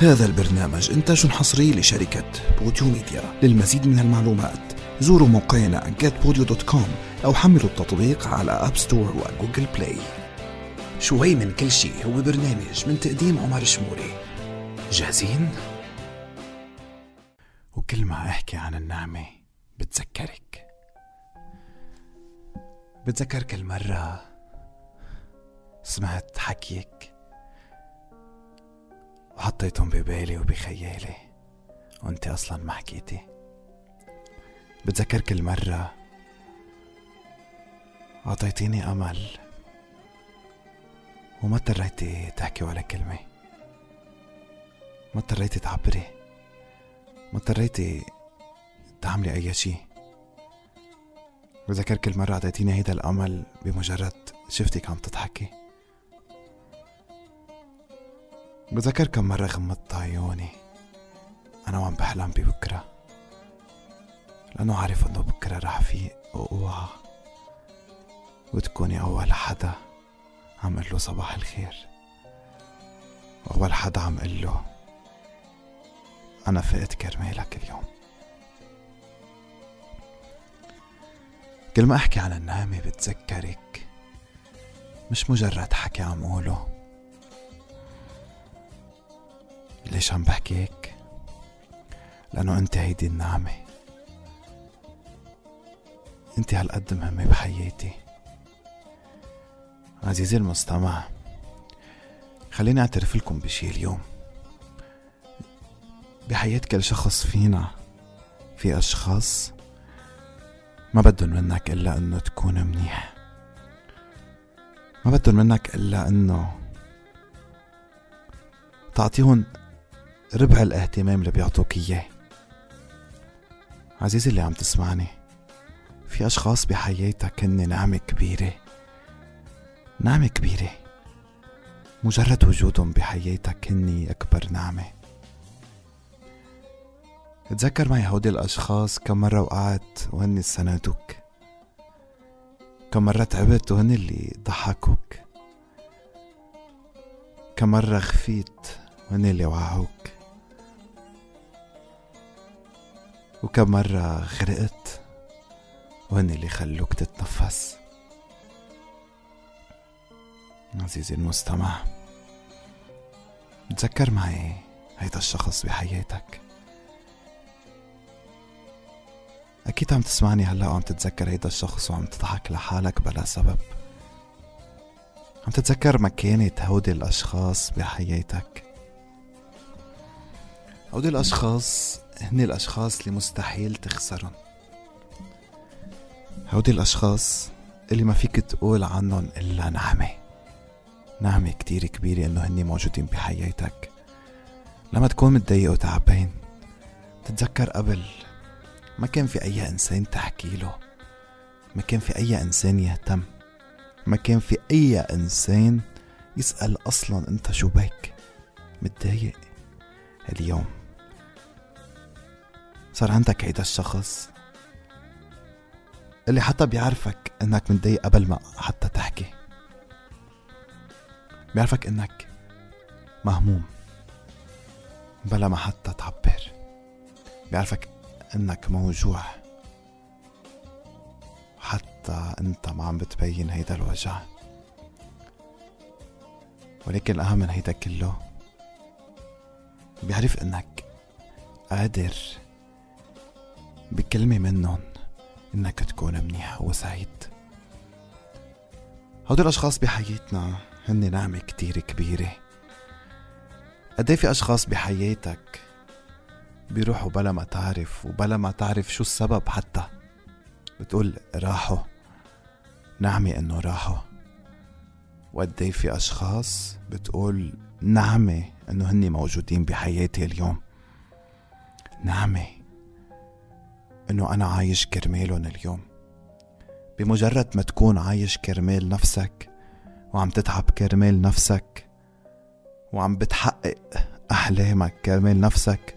هذا البرنامج إنتاج حصري لشركة Podeo Media. للمزيد من المعلومات زوروا موقعنا getpodio.com أو حملوا التطبيق على App Store و Google Play شوي من كل شيء هو برنامج من تقديم عمر شموري. جاهزين؟ وكل ما أحكي عن النعمة بتذكرك. بتذكر كل مرة سمعت حكيك وحطيتهم ببالي وبخيالي. وانت أصلا ما حكيتي. بتذكر كل مرة أعطيتيني أمل وما اضطريتي تحكي ولا كلمة. ما اضطريتي تعبري. ما اضطريتي تعملي أي شي بتذكر كل مرة أعطيتيني هيدا الأمل بمجرد شفتك عم تضحكي. بتذكر كم مرة غمضت عيوني. أنا وعم بحلم ببكرة لأنه عارف إنه بكرة رح فيق وأوعى وتكوني أول حدا عم له صباح الخير. وأول حدا عم له أنا فقت كرمالك اليوم. كل ما أحكي عن النعمة بتذكرك مش مجرد حكي عم قوله. ليش عم بحكي هيك؟ لأنه أنت هيدي النعمة. أنت هالقد مهمة بحياتي. عزيزي المستمع خليني أعترف لكم بشي اليوم. بحياة كل شخص فينا في أشخاص ما بدهم منك إلا إنه تكون منيح. ما بدهم منك إلا إنه تعطيهم ربع الاهتمام اللي بيعطوك إياه. عزيزي اللي عم تسمعني في أشخاص بحياتك هن نعمة كبيرة. نعمة كبيرة. مجرد وجودهم بحياتك هني أكبر نعمة. تذكر معي هودي الأشخاص كم مرة وقعت وهن سندوك. كم مرة تعبت وهن اللي ضحكوك. كم مرة خفيت وهن اللي وعوك. وكم مرة غرقت وهن اللي خلوك تتنفس. عزيزي المستمع تذكر معي هيدا الشخص بحياتك. أكيد عم تسمعني هلأ وعم تتذكر هيدا الشخص وعم تضحك لحالك بلا سبب. عم تتذكر مكانة هودي الأشخاص بحياتك. هودي الأشخاص هني الأشخاص اللي مستحيل تخسرهم. هودي الأشخاص اللي ما فيك تقول عنهم إلا نعمة. نعمة كتير كبيرة إنه هني موجودين بحياتك. لما تكون متضايق وتعبان تتذكر قبل ما كان في أي إنسان تحكي له. ما كان في أي إنسان يهتم. ما كان في أي إنسان يسأل أصلا أنت شو بك؟ متضايق؟ اليوم. صار عندك هيدا الشخص اللي حتى بيعرفك إنك متضايق قبل ما حتى تحكي. بيعرفك إنك مهموم بلا ما حتى تعبر. بيعرفك إنك موجوع حتى أنت ما عم بتبين هيدا الوجع. ولكن الأهم من هيدا كله بيعرف إنك قادر بكلمة منهم إنك تكون منيح وسعيد. هودول الأشخاص بحياتنا هن نعمة كتير كبيرة. قد في أشخاص بحياتك بيروحوا بلا ما تعرف وبلا ما تعرف شو السبب حتى؟ بتقول راحوا. نعمة إنه راحوا. وقد في أشخاص بتقول نعمة إنه هني موجودين بحياتي اليوم. نعمة. إنه أنا عايش كرمالهم اليوم. بمجرد ما تكون عايش كرمال نفسك وعم تتعب كرمال نفسك وعم بتحقق أحلامك كرمال نفسك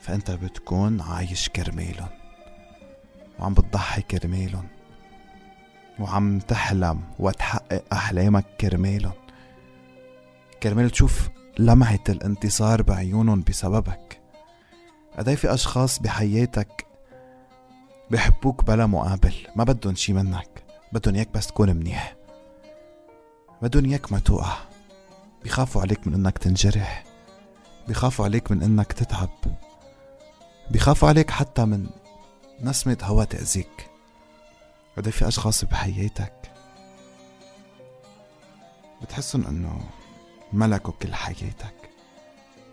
فأنت بتكون عايش كرمالهم وعم بتضحي كرمالهم وعم تحلم وتحقق أحلامك كرمالهم. كرمال تشوف لمعة الانتصار بعيونهم بسببك. قدي في أشخاص بحياتك بحبوك بلا مقابل. ما بدهم شي منك. بدهم اياك بس تكون منيح. بدهم اياك ما توقع بيخافوا عليك من إنك تنجرح. بيخافوا عليك من إنك تتعب. بيخافوا عليك حتى من نسمة هوا تأذيك. قد في أشخاص بحياتك. بتحسن إنه ملكوا كل حياتك.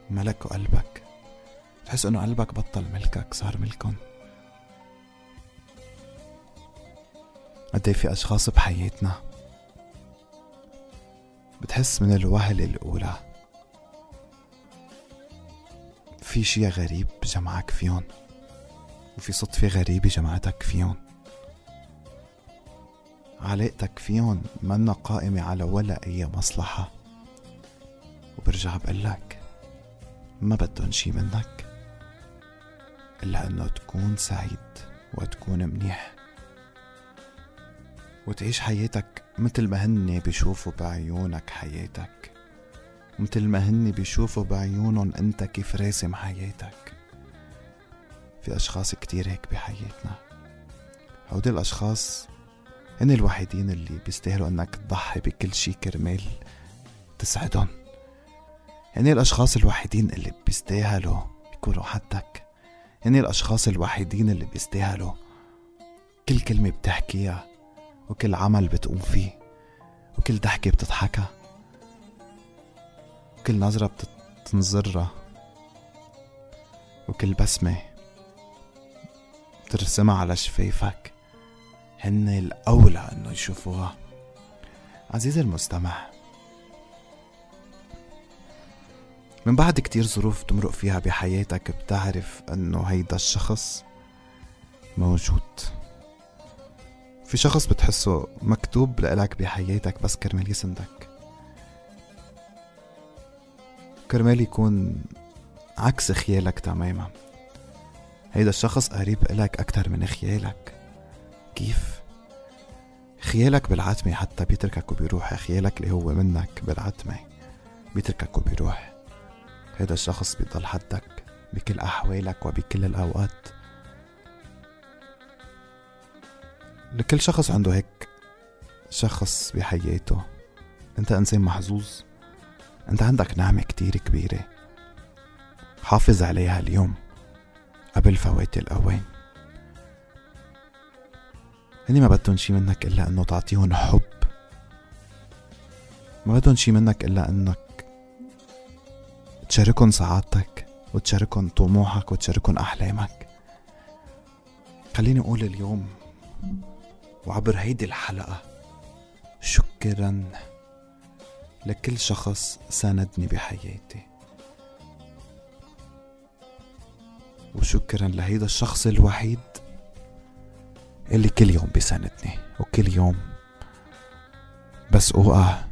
ملكوا قلبك. بتحس إنه قلبك بطل ملكك صار ملكن قد في أشخاص بحياتنا. بتحس من الوهلة الأولى. في شي غريب جمعك فيهم وفي صدفة غريبة جمعتك فيهم. علاقتك فيهم منا قائمة على ولا أي مصلحة. وبرجع بقلك ما بدهم شي منك. إلا إنه تكون سعيد وتكون منيح. وتعيش حياتك مثل ما هن بيشوفوا بعيونك حياتك. مثل ما هن بيشوفوا بعيونهم انت كيف راسم حياتك. في أشخاص كتير هيك بحياتنا. هودي الأشخاص هن الوحيدين اللي بيستاهلوا إنك تضحي بكل شي كرمال تسعدهم. هن الأشخاص الوحيدين اللي بيستاهلوا يكونوا حدك. هن الأشخاص الوحيدين اللي بيستاهلوا كل كلمة بتحكيها. وكل عمل بتقوم فيه وكل ضحكة بتضحكها وكل نظرة بتنظرها وكل بسمة بترسمها على شفايفك. هن الأولى إنه يشوفوها. عزيزي المستمع من بعد كتير ظروف تمرق فيها بحياتك بتعرف إنه هيدا الشخص موجود. في شخص بتحسه مكتوب لإلك بحياتك بس كرمال يسندك. كرمال يكون عكس خيالك تماما. هيدا الشخص قريب إلك أكتر من خيالك. كيف؟ خيالك بالعتمة حتى بيتركك وبيروح. خيالك اللي هو منك بالعتمة بيتركك وبيروح. هيدا الشخص بيضل حدك بكل أحوالك وبكل الأوقات. لكل شخص عنده هيك شخص بحياته. انت انسان محظوظ. انت عندك نعمة كتير كبيرة. حافظ عليها اليوم قبل فوات الأوان. هني ما بدهم شي منك إلا إنه تعطيهم حب. ما بدهم شي منك إلا إنك تشاركهم سعادتك وتشاركهم طموحك وتشاركهم أحلامك. خليني أقول اليوم وعبر هيدي الحلقة شكرا لكل شخص ساندني بحياتي. وشكرا لهيدا الشخص الوحيد اللي كل يوم بيساندني وكل يوم بس اوقع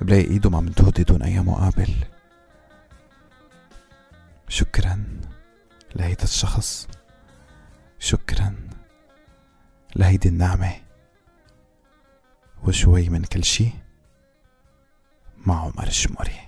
بلاقي إيده ممدودة دون أي مقابل. شكرا لهيدا الشخص. شكرا لهيدي النعمة. وشوي من كل شي مع عمر الشموري.